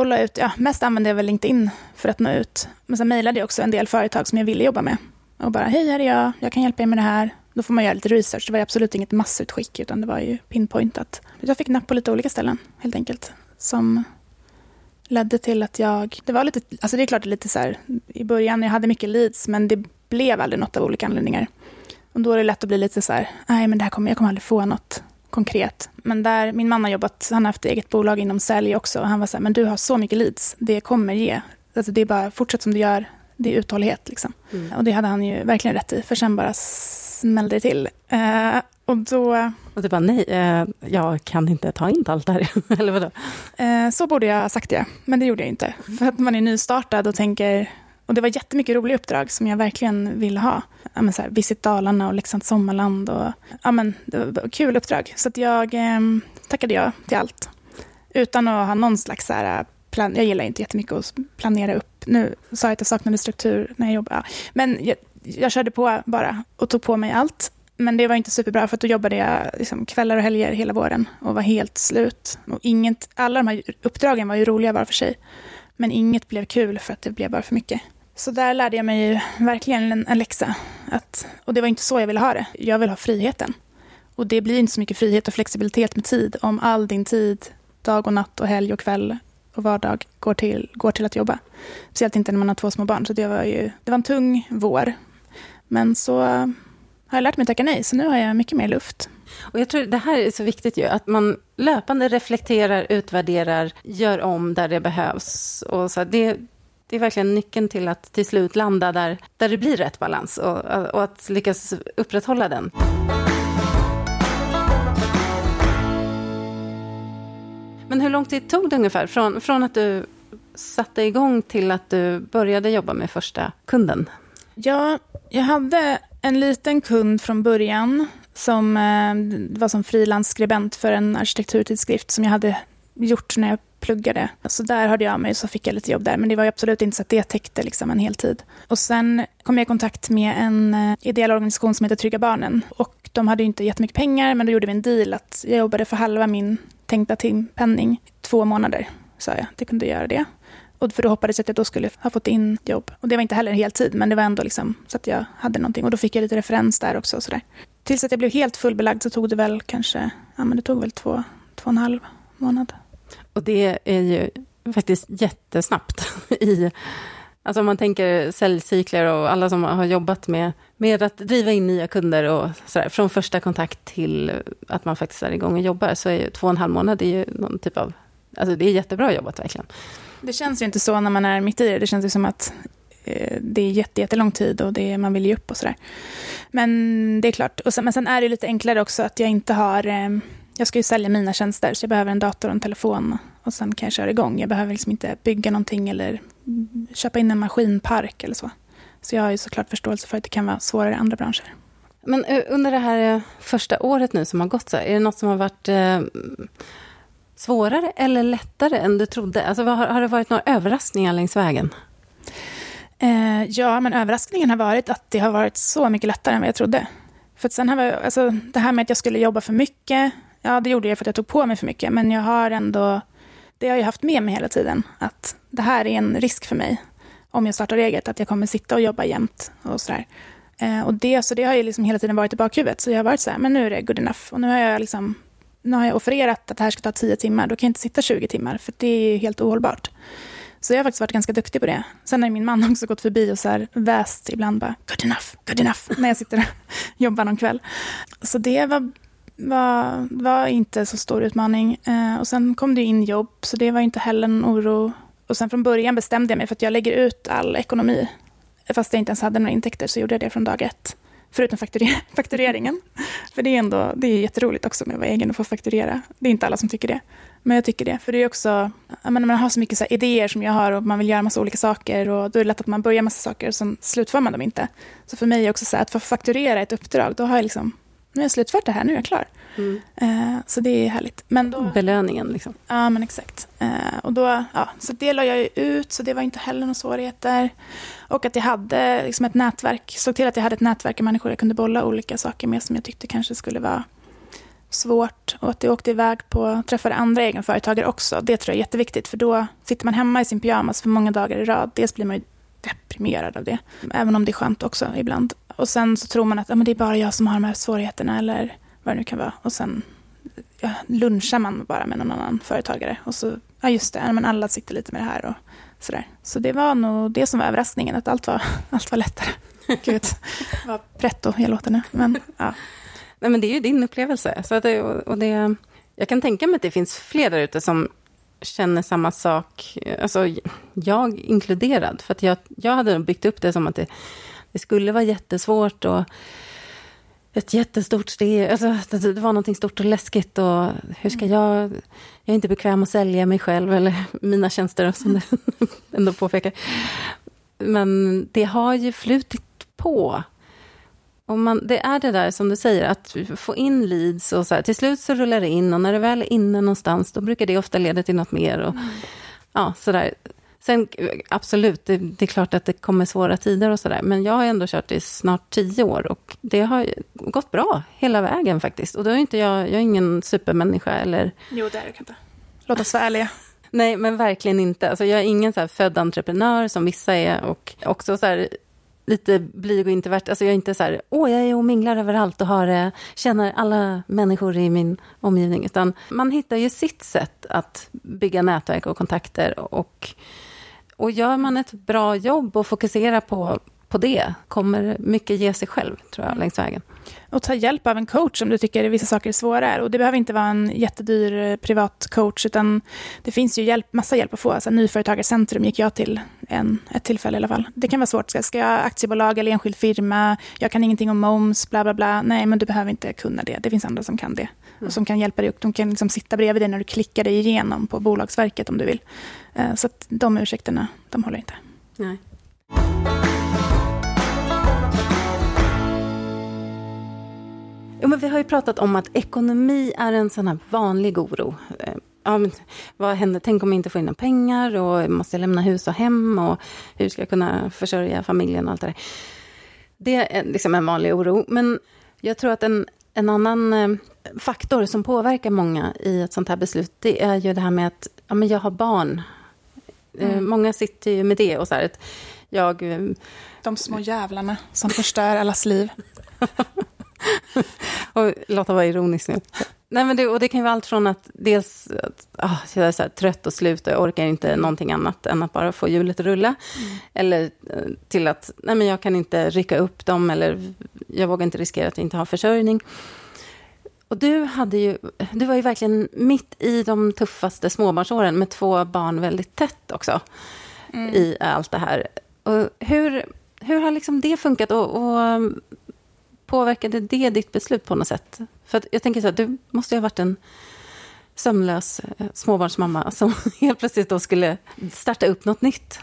Speaker 2: och la ut, ja, mest använde jag väl LinkedIn för att nå ut. Men sen mejlade jag också en del företag som jag ville jobba med och bara, hej här är jag, jag kan hjälpa er med det här. Då får man göra lite research. Det var absolut inget massutskick, utan det var ju pinpointat. Jag fick napp på lite olika ställen, helt enkelt. Som ledde till att jag... Det var lite... Alltså det är klart, lite så här, i början, jag hade mycket leads, men det blev aldrig något av olika anledningar. Och då är det lätt att bli lite så här, nej men det här kommer, jag kommer aldrig få något konkret. Men där, min man har jobbat, han har haft eget bolag inom sälj också. Och han var så här, men du har så mycket leads, det kommer ge. Alltså det är bara, fortsätt som du gör, det är uthållighet. Liksom. Mm. Och det hade han ju verkligen rätt i, för sen bara smällde det till. Uh, och då...
Speaker 1: Och du bara, nej, uh, jag kan inte ta in allt det här, eller vadå?
Speaker 2: Uh, så borde jag ha sagt det, men det gjorde jag inte. För att man är nystartad och tänker, och det var jättemycket roliga uppdrag som jag verkligen ville ha. Ja, men så här, Visit Dalarna och Leksands sommarland. Och, ja, men, det var kul uppdrag. Så att jag eh, tackade ja till allt. Utan att ha någon slags så här, äh, plan, jag gillar inte jättemycket att planera upp. Nu sa jag att jag saknade struktur när jag jobbade. Men jag, jag körde på bara och tog på mig allt. Men det var inte superbra för då jobbade jag liksom kvällar och helger hela våren och var helt slut. Och inget, alla de här uppdragen var ju roliga var för sig. Men inget blev kul för att det blev bara för mycket. Så där lärde jag mig ju verkligen en, en läxa. Att, och det var inte så jag ville ha det. Jag vill ha friheten. Och det blir inte så mycket frihet och flexibilitet med tid om all din tid, dag och natt och helg och kväll och vardag går till, går till att jobba. Speciellt inte när man har två små barn. Så det var, ju, det var en tung vår. Men så eh, har jag lärt mig att tacka nej, så nu har jag mycket mer luft.
Speaker 1: Och jag tror det här är så viktigt ju, att man löpande reflekterar, utvärderar, gör om där det behövs. Och så det, det är verkligen nyckeln till att till slut landa där, där det blir rätt balans och, och att lyckas upprätthålla den. Men hur lång tid tog det ungefär från, från att du satte igång till att du började jobba med första kunden?
Speaker 2: Ja, jag hade en liten kund från början som eh, var som frilansskribent för en arkitekturtidskrift som jag hade gjort när jag pluggade. Så där hörde jag av mig så fick jag lite jobb där. Men det var absolut inte så att det täckte liksom en heltid. Och sen kom jag i kontakt med en eh, ideell organisation som heter Trygga Barnen. Och de hade inte jättemycket pengar men då gjorde vi en deal att jag jobbade för halva min tänkta timpenning två månader. Sa jag, det kunde göra det. Och för då hoppades jag att jag då skulle ha fått in jobb. Och det var inte heller heltid, men det var ändå liksom så att jag hade någonting. Och då fick jag lite referens där också. Och så där. Tills att jag blev helt fullbelagd så tog det väl kanske, ja men det tog väl två, två och en halv månad.
Speaker 1: Och det är ju faktiskt jättesnabbt i Alltså om man tänker säljcykler och alla som har jobbat med, med att driva in nya kunder och sådär, från första kontakt till att man faktiskt är igång och jobbar, så är ju två och en halv månad är ju någon typ av, alltså det är jättebra jobbat verkligen.
Speaker 2: Det känns ju inte så när man är mitt i det, det känns ju som att eh, det är jättelång tid och det, man vill ge upp och sådär. Men det är klart, och sen, men sen är det lite enklare också att jag inte har eh, jag ska ju sälja mina tjänster, så jag behöver en dator och en telefon och sen kan jag köra igång. Jag behöver liksom inte bygga någonting eller köpa in en maskinpark eller så. Så jag har ju såklart förståelse för att det kan vara svårare i andra branscher.
Speaker 1: Men eh, under det här eh, första året nu som har gått, så är det något som har varit eh, svårare eller lättare än du trodde? Alltså, har, det varit några överraskningar längs vägen?
Speaker 2: Ja, men överraskningen har varit att det har varit så mycket lättare än vad jag trodde. För sen har vi, alltså, det här med att jag skulle jobba för mycket, ja det gjorde jag för att jag tog på mig för mycket, men jag har ändå, det har jag haft med mig hela tiden, att det här är en risk för mig om jag startar eget, att jag kommer sitta och jobba jämt och sådär. Eh, och det, så det har ju liksom hela tiden varit i bakhuvudet, så jag har varit så här, men nu är det good enough. Och nu har jag liksom, nu har jag offererat att det här ska ta tio timmar, då kan jag inte sitta 20 timmar, för det är helt ohållbart. Så jag har faktiskt varit ganska duktig på det. Sen har min man också gått förbi och så här väst ibland bara, good enough, good enough, när jag sitter och jobbar någon kväll. Så det var var, var inte så stor utmaning. Eh, och sen kom det in jobb, så det var inte heller någon oro. Och sen från början bestämde jag mig för att jag lägger ut all ekonomi. Fast jag inte ens hade några intäkter så gjorde jag det från dag ett. Förutom fakturer faktureringen. För det är ändå det är jätteroligt också med att vara egen och få fakturera. Det är inte alla som tycker det. Men jag tycker det. För det är också, menar, man har så mycket så idéer som jag har och man vill göra massa olika saker. Och då är det lätt att man börjar massa saker och sen slutför man dem inte. Så för mig är också så här, att få fakturera ett uppdrag, då har jag liksom nu har jag slutfört det här, nu är jag klar. Mm. Uh, så det är härligt. Men då,
Speaker 1: Belöningen liksom.
Speaker 2: Ja, men exakt. Uh, och då, ja, så det la jag ut, så det var inte heller några svårigheter. Och att jag hade liksom ett nätverk, såg till att jag hade ett nätverk av människor jag kunde bolla olika saker med som jag tyckte kanske skulle vara svårt. Och att jag åkte iväg på, träffade andra egenföretagare också. Det tror jag är jätteviktigt, för då sitter man hemma i sin pyjamas för många dagar i rad. Dels blir man ju deprimerad av det, även om det är skönt också ibland. Och sen så tror man att ja, men det är bara jag som har de här svårigheterna eller vad det nu kan vara. Och sen ja, lunchar man bara med någon annan företagare. Och så, ja just det, men alla sitter lite med det här och sådär. Så det var nog det som var överraskningen, att allt var, allt var lättare. Gud, vad pretto jag låter nu. Men, ja.
Speaker 1: Nej, men det är ju din upplevelse. Så att det, och det, jag kan tänka mig att det finns fler där ute som känner samma sak, alltså jag inkluderad. För att jag, jag hade byggt upp det som att det det skulle vara jättesvårt och ett jättestort steg. Alltså, det var någonting stort och läskigt. Och hur ska jag... Jag är inte bekväm att sälja mig själv eller mina tjänster, som du ändå påpekar. Men det har ju flutit på. Och man, det är det där som du säger, att få in leads och så här, till slut så rullar det in och när det väl är inne någonstans, då brukar det ofta leda till något mer. Och, mm. ja, sådär. Sen absolut, det, det, är klart att det kommer svåra tider och sådär. Men jag har ändå kört i snart tio år och det har gått bra hela vägen faktiskt. Och då är inte jag, jag är ingen supermänniska eller...
Speaker 2: Jo, det är du inte. Låt oss vara ärliga.
Speaker 1: Nej, men verkligen inte. Alltså, jag är ingen så född entreprenör som vissa är och också så här lite blyg och introvert. Alltså jag är inte så här, åh, jag är och minglar överallt och har, eh, känner alla människor i min omgivning. Utan man hittar ju sitt sätt att bygga nätverk och kontakter och och gör man ett bra jobb och fokuserar på, på det kommer mycket ge sig själv, tror jag, längs vägen.
Speaker 2: Och ta hjälp av en coach om du tycker vissa saker är svåra. Och det behöver inte vara en jättedyr eh, privat coach, utan det finns ju hjälp, massa hjälp att få. Alltså, Nyföretagarcentrum gick jag till en, ett tillfälle i alla fall. Det kan vara svårt. Ska jag ha aktiebolag eller enskild firma? Jag kan ingenting om moms, bla bla bla. Nej, men du behöver inte kunna det. Det finns andra som kan det. Mm. Och som kan hjälpa dig. De kan liksom sitta bredvid dig när du klickar dig igenom på Bolagsverket om du vill. Eh, så att de ursäkterna, de håller inte.
Speaker 1: Nej. Jo, men vi har ju pratat om att ekonomi är en sån här vanlig oro. Eh, ja, men, vad händer? Tänk om jag inte får in några pengar och måste jag lämna hus och hem och hur ska jag kunna försörja familjen och allt det där. Det är liksom en vanlig oro. Men jag tror att en, en annan eh, faktor som påverkar många i ett sånt här beslut, det är ju det här med att ja, men jag har barn. Eh, mm. Många sitter ju med det och så här, att jag...
Speaker 2: De små jävlarna som förstör allas liv.
Speaker 1: och Lotta var ironisk nu. Nej, men det, och det kan ju vara allt från att dels att oh, jag är så trött och slut och jag orkar inte någonting annat än att bara få hjulet att rulla. Mm. Eller eh, till att nej, men jag kan inte rycka upp dem eller jag vågar inte riskera att inte har försörjning. Och du, hade ju, du var ju verkligen mitt i de tuffaste småbarnsåren med två barn väldigt tätt också mm. i allt det här. Och hur, hur har liksom det funkat? Och, och påverkade det ditt beslut på något sätt? För jag tänker så här, du måste ju ha varit en sömnlös eh, småbarnsmamma som helt plötsligt då skulle starta upp något nytt.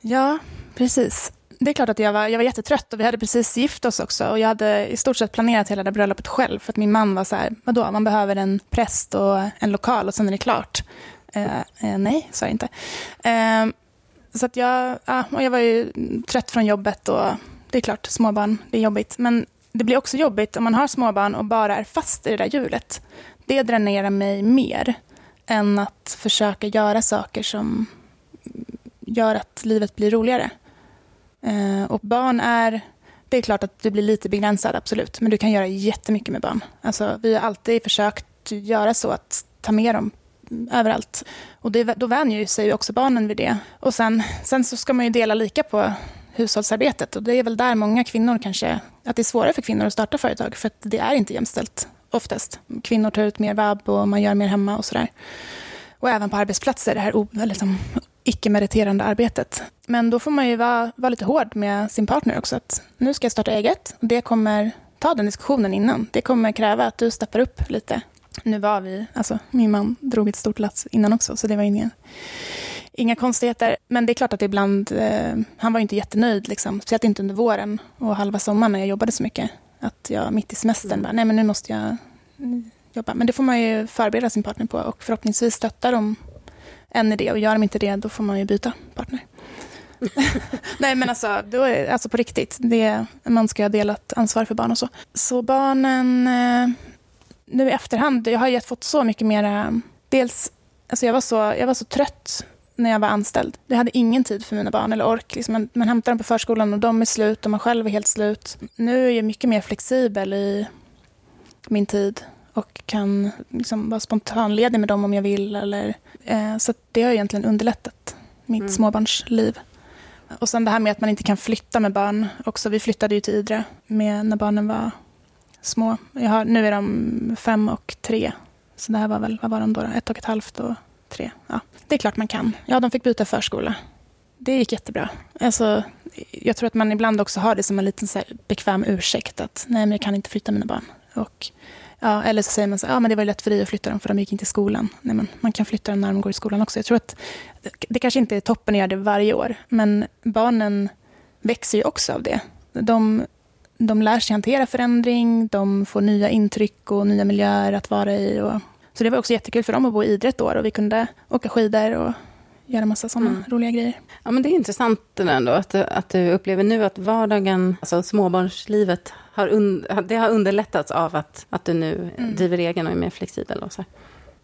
Speaker 2: Ja, precis. Det är klart att jag var, jag var jättetrött och vi hade precis gift oss också. Och jag hade i stort sett planerat hela det bröllopet själv. För att min man var så här, vadå, man behöver en präst och en lokal och sen är det klart. Eh, eh, nej, sa jag inte. Eh, så att jag, ja, och jag var ju trött från jobbet och det är klart, småbarn, det är jobbigt. Men det blir också jobbigt om man har småbarn och bara är fast i det där hjulet. Det dränerar mig mer än att försöka göra saker som gör att livet blir roligare. Eh, och barn är... Det är klart att du blir lite begränsad, absolut. Men du kan göra jättemycket med barn. Alltså, vi har alltid försökt göra så att ta med dem överallt. Och det, då vänjer sig också barnen vid det. Och sen, sen så ska man ju dela lika på hushållsarbetet. Och det är väl där många kvinnor kanske, att det är svårare för kvinnor att starta företag, för att det är inte jämställt oftast. Kvinnor tar ut mer vab och man gör mer hemma och sådär. Och även på arbetsplatser, det här liksom, icke-meriterande arbetet. Men då får man ju vara, vara lite hård med sin partner också. Att nu ska jag starta eget. Och det kommer, ta den diskussionen innan. Det kommer kräva att du steppar upp lite. Nu var vi, alltså min man drog ett stort lass innan också, så det var ingen, inga konstigheter. Men det är klart att ibland, eh, han var inte jättenöjd, liksom. speciellt inte under våren och halva sommaren när jag jobbade så mycket. Att jag mitt i semestern mm. bara, nej men nu måste jag jobba. Men det får man ju förbereda sin partner på och förhoppningsvis stötta dem en i det. Och gör de inte det, då får man ju byta partner. nej men alltså, då är, alltså på riktigt, det, man ska ha delat ansvar för barn och så. Så barnen, eh, nu i efterhand, jag har ju fått så mycket mera, dels, alltså jag var så, jag var så trött när jag var anställd. Jag hade ingen tid för mina barn eller ork. Liksom man, man hämtar dem på förskolan och de är slut och man själv är helt slut. Nu är jag mycket mer flexibel i min tid och kan liksom vara spontanledig med dem om jag vill. Eller, eh, så det har egentligen underlättat mitt mm. småbarnsliv. Och sen det här med att man inte kan flytta med barn. Också, vi flyttade ju till Idre med, när barnen var små. Har, nu är de fem och tre. Så det här var väl, vad var de då? Ett och ett halvt och tre. Ja, det är klart man kan. Ja, de fick byta förskola. Det gick jättebra. Alltså, jag tror att man ibland också har det som en liten så bekväm ursäkt att nej, men jag kan inte flytta mina barn. Och, ja, eller så säger man så ja, men det var lätt för dig att flytta dem för de gick inte i skolan. Nej, men man kan flytta dem när de går i skolan också. Jag tror att det kanske inte är toppen att göra det varje år, men barnen växer ju också av det. De, de lär sig hantera förändring, de får nya intryck och nya miljöer att vara i. Och så det var också jättekul för dem att bo i Idre ett år och vi kunde åka skidor och göra massa sådana mm. roliga grejer.
Speaker 1: Ja, men det är intressant ändå att, att du upplever nu att vardagen, alltså småbarnslivet, har un, det har underlättats av att, att du nu mm. driver egen och är mer flexibel. Och så.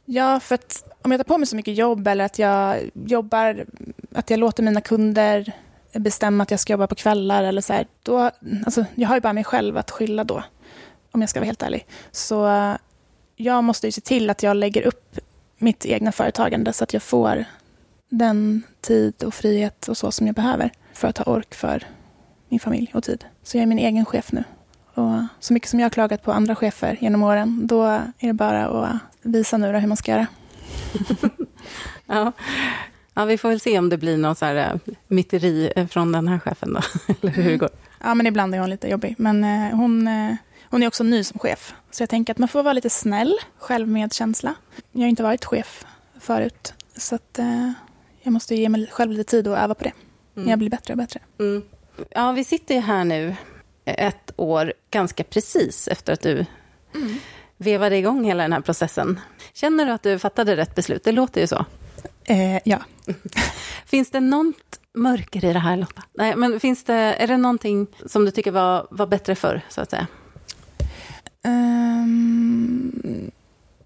Speaker 2: Ja, för att om jag tar på mig så mycket jobb eller att jag jobbar, att jag låter mina kunder bestämma att jag ska jobba på kvällar eller så här, då, alltså, jag har ju bara mig själv att skylla då, om jag ska vara helt ärlig. Så jag måste ju se till att jag lägger upp mitt egna företagande så att jag får den tid och frihet och så som jag behöver för att ha ork för min familj och tid. Så jag är min egen chef nu. Och så mycket som jag har klagat på andra chefer genom åren, då är det bara att visa nu hur man ska göra.
Speaker 1: ja. ja, vi får väl se om det blir någon så här äh, myteri äh, från den här chefen då, eller hur det går.
Speaker 2: Ja, men ibland är hon lite jobbig. Men eh, hon, eh, hon är också ny som chef. Så jag tänker att man får vara lite snäll, självmedkänsla. Jag har inte varit chef förut. Så att, eh, jag måste ge mig själv lite tid att öva på det. Mm. Jag blir bättre och bättre.
Speaker 1: Mm. Ja, vi sitter ju här nu ett år ganska precis efter att du mm. vevade igång hela den här processen. Känner du att du fattade rätt beslut? Det låter ju så.
Speaker 2: Eh, ja.
Speaker 1: finns det något mörker i det här, Lotta? Nej, men finns det, är det någonting som du tycker var, var bättre förr, så att säga? Um,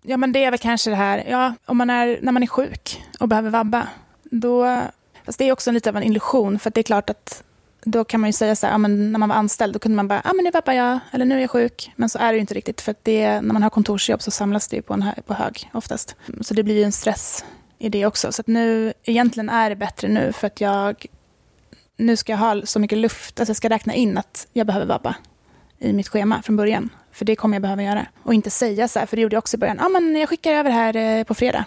Speaker 2: ja, men det är väl kanske det här, ja, om man är, när man är sjuk och behöver vabba, då... Fast det är också lite av en illusion, för det är klart att då kan man ju säga så här, ja, men när man var anställd, då kunde man bara, ja men nu vabbar jag, eller nu är jag sjuk. Men så är det ju inte riktigt, för det, när man har kontorsjobb så samlas det ju på, en, på hög oftast. Så det blir ju en stress i det också. Så att nu, egentligen är det bättre nu, för att jag, nu ska jag ha så mycket luft, alltså jag ska räkna in att jag behöver vabba i mitt schema från början. För det kommer jag behöva göra. Och inte säga så här, för det gjorde jag också i början, ja men jag skickar över här eh, på fredag.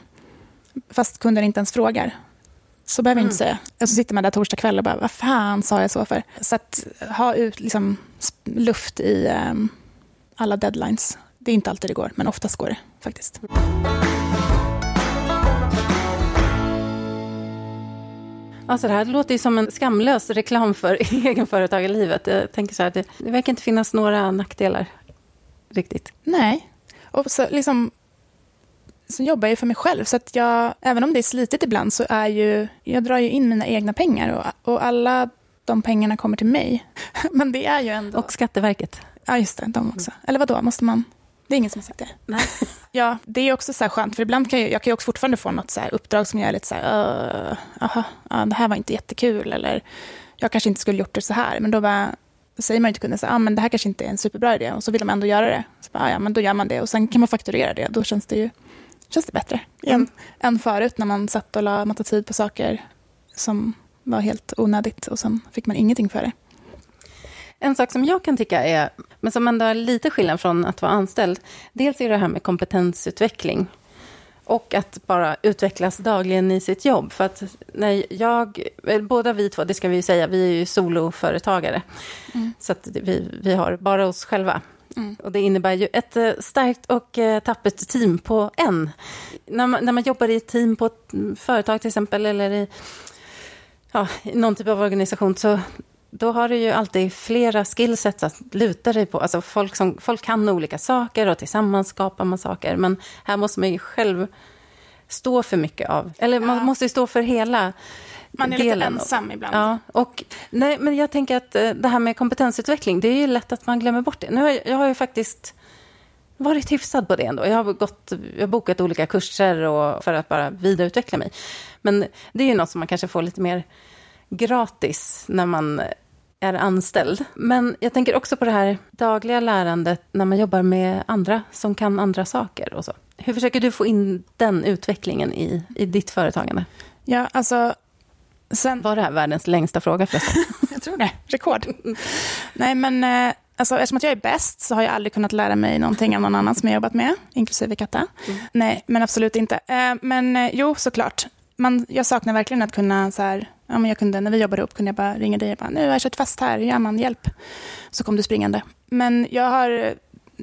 Speaker 2: Fast kunden inte ens frågar. Så behöver jag inte mm. säga. Och så sitter man där torsdag kväll och bara, vad fan sa jag så för? Så att ha ut liksom, luft i um, alla deadlines. Det är inte alltid det går, men oftast går det faktiskt.
Speaker 1: Alltså det här låter ju som en skamlös reklam för egenföretagarlivet. Jag tänker så här, det, det verkar inte finnas några nackdelar riktigt.
Speaker 2: Nej, och så liksom så jobbar jag för mig själv. Så att jag, även om det är slitigt ibland så är ju, jag drar ju in mina egna pengar och, och alla de pengarna kommer till mig. Men det är ju ändå...
Speaker 1: Och Skatteverket.
Speaker 2: Ja, just det, de också. Eller vad då måste man... Det är ingen som har sagt det.
Speaker 1: Nej.
Speaker 2: Ja, det är också så här skönt, för ibland kan jag, jag kan ju också fortfarande få något så uppdrag som jag är lite så här, uh, aha, uh, det här var inte jättekul, eller jag kanske inte skulle gjort det så här, men då bara, säger man ju till kunden så ah, men det här kanske inte är en superbra idé, och så vill de ändå göra det. Så bara, ah, ja, men då gör man det, och sen kan man fakturera det, då känns det ju känns det bättre mm. än, än förut när man satt och la massa tid på saker som var helt onödigt och sen fick man ingenting för det.
Speaker 1: En sak som jag kan tycka är, men som ändå är lite skillnad från att vara anställd, dels är det här med kompetensutveckling. Och att bara utvecklas dagligen i sitt jobb. För att när jag, båda vi två, det ska vi ju säga, vi är ju soloföretagare. Mm. Så att vi, vi har bara oss själva. Mm. Och det innebär ju ett eh, starkt och eh, tappert team på en. När man, när man jobbar i ett team på ett företag till exempel, eller i, ja, någon typ av organisation, så då har du ju alltid flera skillsets att luta dig på. Alltså folk, som, folk kan olika saker och tillsammans skapar man saker. Men här måste man ju själv stå för mycket av, eller man måste ju stå för hela
Speaker 2: man är delen. lite ensam ibland.
Speaker 1: Ja, och, nej, men jag tänker att eh, det här med kompetensutveckling, det är ju lätt att man glömmer bort det. Nu har jag, jag har ju faktiskt varit hyfsad på det ändå. Jag har, gått, jag har bokat olika kurser och, för att bara vidareutveckla mig. Men det är ju något som man kanske får lite mer gratis när man är anställd. Men jag tänker också på det här dagliga lärandet när man jobbar med andra som kan andra saker och så. Hur försöker du få in den utvecklingen i, i ditt företagande?
Speaker 2: Ja, alltså
Speaker 1: Sen, var det här världens längsta fråga förresten?
Speaker 2: jag tror det. Rekord. Nej, men eh, alltså, eftersom att jag är bäst så har jag aldrig kunnat lära mig någonting av någon annan som jag jobbat med, inklusive Katta. Mm. Nej, men absolut inte. Eh, men eh, jo, såklart. Man, jag saknar verkligen att kunna, så här, ja, men jag kunde, när vi jobbade ihop kunde jag bara ringa dig och bara, nu har jag kört fast här, hur gör man, hjälp. Så kom du springande. Men jag har,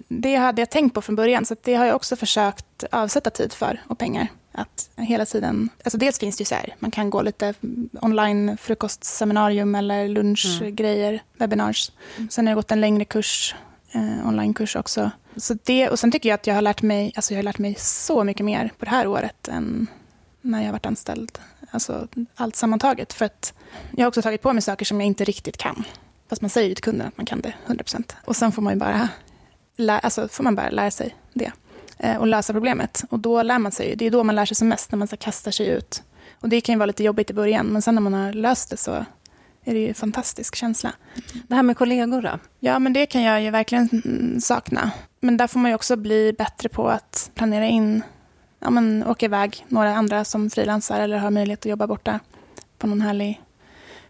Speaker 2: det hade jag tänkt på från början, så det har jag också försökt avsätta tid för och pengar. Att hela tiden, alltså dels finns det ju så här, man kan gå lite online frukostseminarium eller lunchgrejer, mm. webinars. Mm. Sen har jag gått en längre kurs, eh, onlinekurs också. Så det, och sen tycker jag att jag har lärt mig, alltså jag har lärt mig så mycket mer på det här året än när jag varit anställd. Alltså allt sammantaget. För att jag har också tagit på mig saker som jag inte riktigt kan. Fast man säger ju till kunden att man kan det 100%. Och sen får man ju bara, lä, alltså får man bara lära sig det. Eh, och lösa problemet. Och då lär man sig. Det är då man lär sig som mest, när man så kastar sig ut. Och det kan ju vara lite jobbigt i början, men sen när man har löst det så är det ju en fantastisk känsla.
Speaker 1: Det här med kollegor då?
Speaker 2: Ja, men det kan jag ju verkligen sakna. Men där får man ju också bli bättre på att planera in, ja men åka iväg några andra som frilansar eller har möjlighet att jobba borta på någon härlig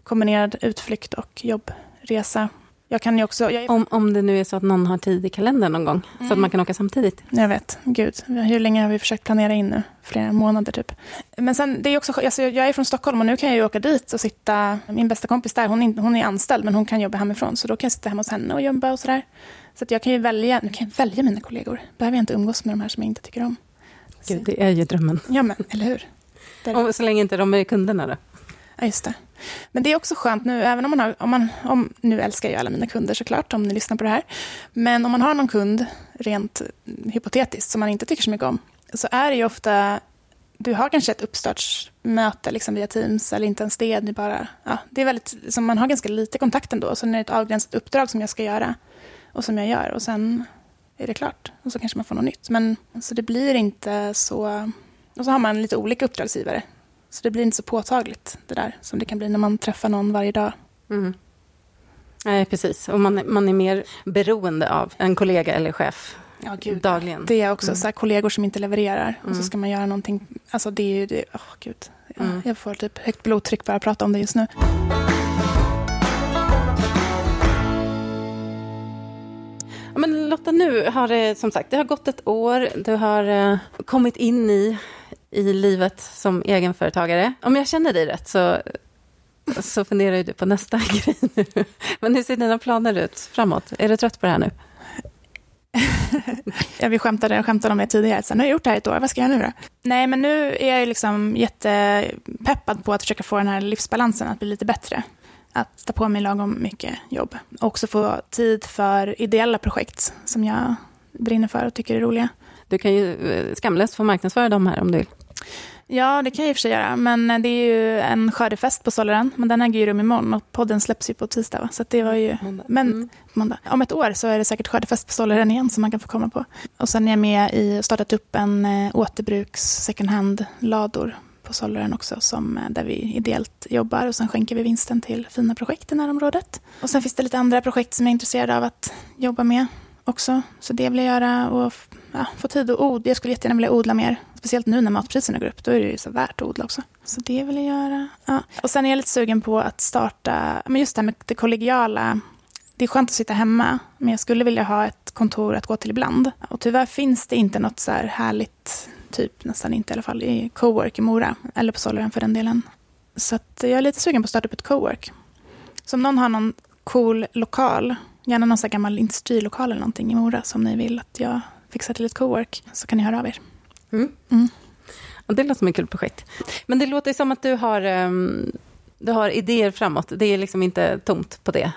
Speaker 2: kombinerad utflykt och jobbresa. Jag kan ju också... Jag...
Speaker 1: Om, om det nu är så att någon har tid i kalendern någon gång, mm. så att mm. man kan åka samtidigt.
Speaker 2: Jag vet. Gud, hur länge har vi försökt planera in nu? Flera månader typ. Men sen, det är också, alltså, jag är från Stockholm och nu kan jag ju åka dit och sitta... Min bästa kompis där, hon är, hon är anställd, men hon kan jobba hemifrån. Så då kan jag sitta hemma hos henne och jobba och sådär. Så att jag kan ju välja, nu kan jag välja mina kollegor. Behöver jag inte umgås med de här som jag inte tycker om.
Speaker 1: Gud, det är ju drömmen.
Speaker 2: Ja, men eller hur?
Speaker 1: Och så länge inte de är kunderna då?
Speaker 2: Ja, just det. Men det är också skönt nu, även om man har, om man, om, nu älskar jag alla mina kunder såklart, om ni lyssnar på det här. Men om man har någon kund rent hypotetiskt, som man inte tycker så mycket om, så är det ju ofta, du har kanske ett uppstartsmöte liksom via Teams, eller inte ens det, är bara, ja, det är väldigt, som man har ganska lite kontakt ändå, så när det är ett avgränsat uppdrag som jag ska göra, och som jag gör, och sen är det klart, och så kanske man får något nytt. Men så det blir inte så, och så har man lite olika uppdragsgivare, så det blir inte så påtagligt det där, som det kan bli när man träffar någon varje dag.
Speaker 1: Mm. Nej, precis. Och man, man är mer beroende av en kollega eller chef
Speaker 2: ja, gud.
Speaker 1: dagligen.
Speaker 2: Det är också mm. så här, kollegor som inte levererar och så mm. ska man göra någonting. Alltså det är ju det, oh, gud. Ja, mm. Jag får typ högt blodtryck bara att prata om det just nu.
Speaker 1: Men Lotta, nu har det som sagt det har gått ett år. Du har eh, kommit in i, i livet som egenföretagare. Om jag känner dig rätt så så funderar du på nästa grej nu. Men hur ser dina planer ut framåt? Är du trött på det här nu?
Speaker 2: ja, vi skämtade, skämtade om det tidigare. Så nu har jag gjort det här ett år, vad ska jag göra nu då? Nej, men nu är jag liksom jättepeppad på att försöka få den här livsbalansen att bli lite bättre. Att ta på mig lagom mycket jobb. Och också få tid för ideella projekt som jag brinner för och tycker är roliga.
Speaker 1: Du kan ju eh, skamlöst få marknadsföra dem här om du vill.
Speaker 2: Ja, det kan jag i och för sig göra. Men det är ju en skördefest på Solaren. Men den äger ju rum imorgon och podden släpps ju på tisdag. Va? Så det var ju... Måndag. Men mm. måndag. om ett år så är det säkert skördefest på Solaren igen som man kan få komma på. Och sen är jag med i startat upp en eh, återbruks second hand-lador på Solaren också, som, eh, där vi ideellt jobbar och sen skänker vi vinsten till fina projekt i närområdet. Och sen finns det lite andra projekt som jag är intresserad av att jobba med också. Så det vill jag göra och ja, få tid att odla. Jag skulle jättegärna vilja odla mer. Speciellt nu när matpriserna går upp, då är det ju så värt att odla också. Så det vill jag göra. Ja. Och sen är jag lite sugen på att starta, men just det här med det kollegiala. Det är skönt att sitta hemma, men jag skulle vilja ha ett kontor att gå till ibland. Och tyvärr finns det inte något så här härligt, typ nästan inte i alla fall, i cowork i Mora. Eller på Solaren för den delen. Så jag är lite sugen på att starta upp ett cowork. Så om någon har någon cool lokal, gärna någon så gammal industrilokal eller någonting i Mora som ni vill att jag fixar till ett cowork, så kan ni höra av er. Mm. Mm.
Speaker 1: Och det låter som ett kul projekt. Men det låter som att du har, um, du har idéer framåt. Det är liksom inte tomt på det.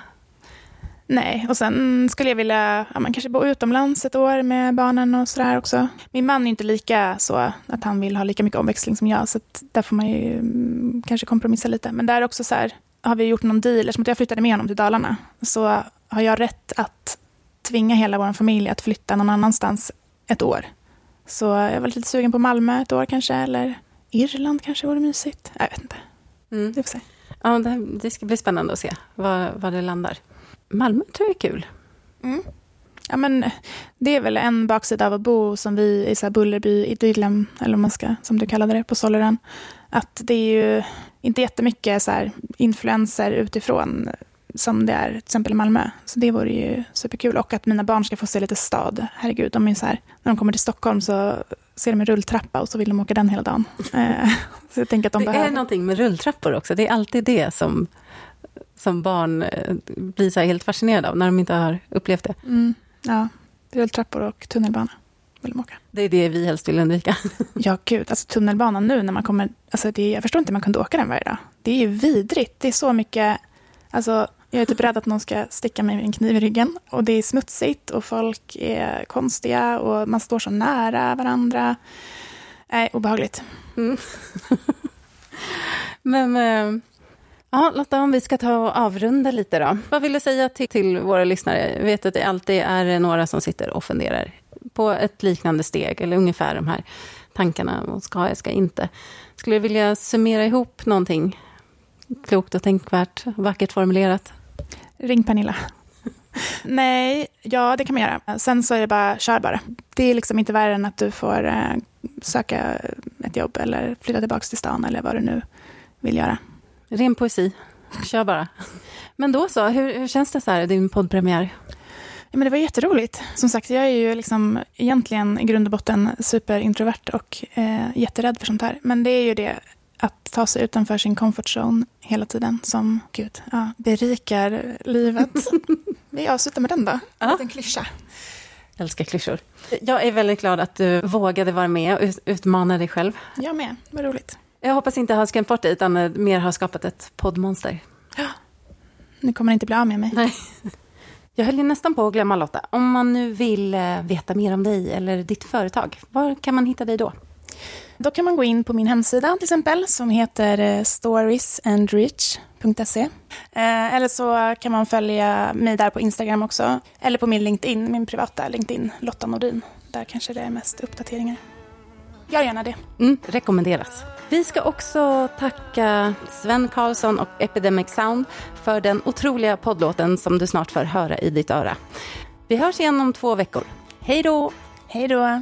Speaker 2: Nej, och sen skulle jag vilja ja, man kanske bo utomlands ett år med barnen och sådär också. Min man är inte lika så att han vill ha lika mycket omväxling som jag, så där får man ju mm, kanske kompromissa lite. Men där också så här, har vi gjort någon deal, eftersom jag flyttade med honom till Dalarna, så har jag rätt att tvinga hela vår familj att flytta någon annanstans ett år. Så jag var lite sugen på Malmö ett år kanske, eller Irland kanske vore mysigt. Jag vet inte. Mm. Vi får se.
Speaker 1: Ja, det, det, ska bli spännande att se var, var det landar. Malmö tror jag är kul.
Speaker 2: Mm. Ja, men det är väl en baksida av att bo som vi i så här Bullerby, idyllen, eller man ska, som du kallade det, på Solaren. Att det är ju inte jättemycket så här influenser utifrån som det är till exempel i Malmö. Så det vore ju superkul. Och att mina barn ska få se lite stad. Herregud, de är så här, när de kommer till Stockholm så ser de en rulltrappa och så vill de åka den hela dagen. Eh, så jag tänker att de
Speaker 1: det
Speaker 2: behöver...
Speaker 1: är någonting med rulltrappor också. Det är alltid det som, som barn eh, blir så helt fascinerade av när de inte har upplevt det.
Speaker 2: Mm, ja, rulltrappor och tunnelbana vill de åka.
Speaker 1: Det är det vi helst vill undvika.
Speaker 2: ja, gud. Alltså tunnelbanan nu när man kommer... Alltså det, jag förstår inte hur man kunde åka den varje dag. Det är ju vidrigt. Det är så mycket... Alltså, jag är typ rädd att någon ska sticka mig med en kniv i ryggen. Och det är smutsigt och folk är konstiga och man står så nära varandra. Nej, obehagligt. Mm.
Speaker 1: Men, äh, ja, Lotta, om vi ska ta och avrunda lite då. Vad vill du säga till, till våra lyssnare? Jag vet att det alltid är några som sitter och funderar på ett liknande steg, eller ungefär de här tankarna. Vad ska jag, ska inte? Skulle du vilja summera ihop någonting klokt och tänkvärt, vackert formulerat?
Speaker 2: Ring Pernilla. Nej, ja det kan man göra. Sen så är det bara, kör bara. Det är liksom inte värre än att du får eh, söka ett jobb eller flytta tillbaka till stan eller vad du nu vill göra.
Speaker 1: Ren poesi. Kör bara. Men då så, hur, hur känns det så här, din poddpremiär?
Speaker 2: Ja, men det var jätteroligt. Som sagt, jag är ju liksom egentligen i grund och botten superintrovert och eh, jätterädd för sånt här. Men det är ju det att ta sig utanför sin comfort zone hela tiden som gud, ja, berikar livet. Vi avslutar med den då. En liten klyscha.
Speaker 1: Jag älskar klyschor. Jag är väldigt glad att du vågade vara med och utmana dig själv.
Speaker 2: Jag med, vad roligt.
Speaker 1: Jag hoppas inte ha skrämt bort dig, utan mer har skapat ett poddmonster. Ja,
Speaker 2: nu kommer inte bli av med mig.
Speaker 1: Nej. Jag höll ju nästan på att glömma Lotta. Om man nu vill eh, veta mer om dig eller ditt företag, var kan man hitta dig då?
Speaker 3: Då kan man gå in på min hemsida till exempel som heter eh, storiesandrich.se. Eh, eller så kan man följa mig där på Instagram också. Eller på min LinkedIn, min privata LinkedIn, Lotta Nordin. Där kanske det är mest uppdateringar. Gör gärna det.
Speaker 1: Mm, rekommenderas. Vi ska också tacka Sven Karlsson och Epidemic Sound för den otroliga poddlåten som du snart får höra i ditt öra. Vi hörs igen om två veckor. Hej då!
Speaker 3: Hej då!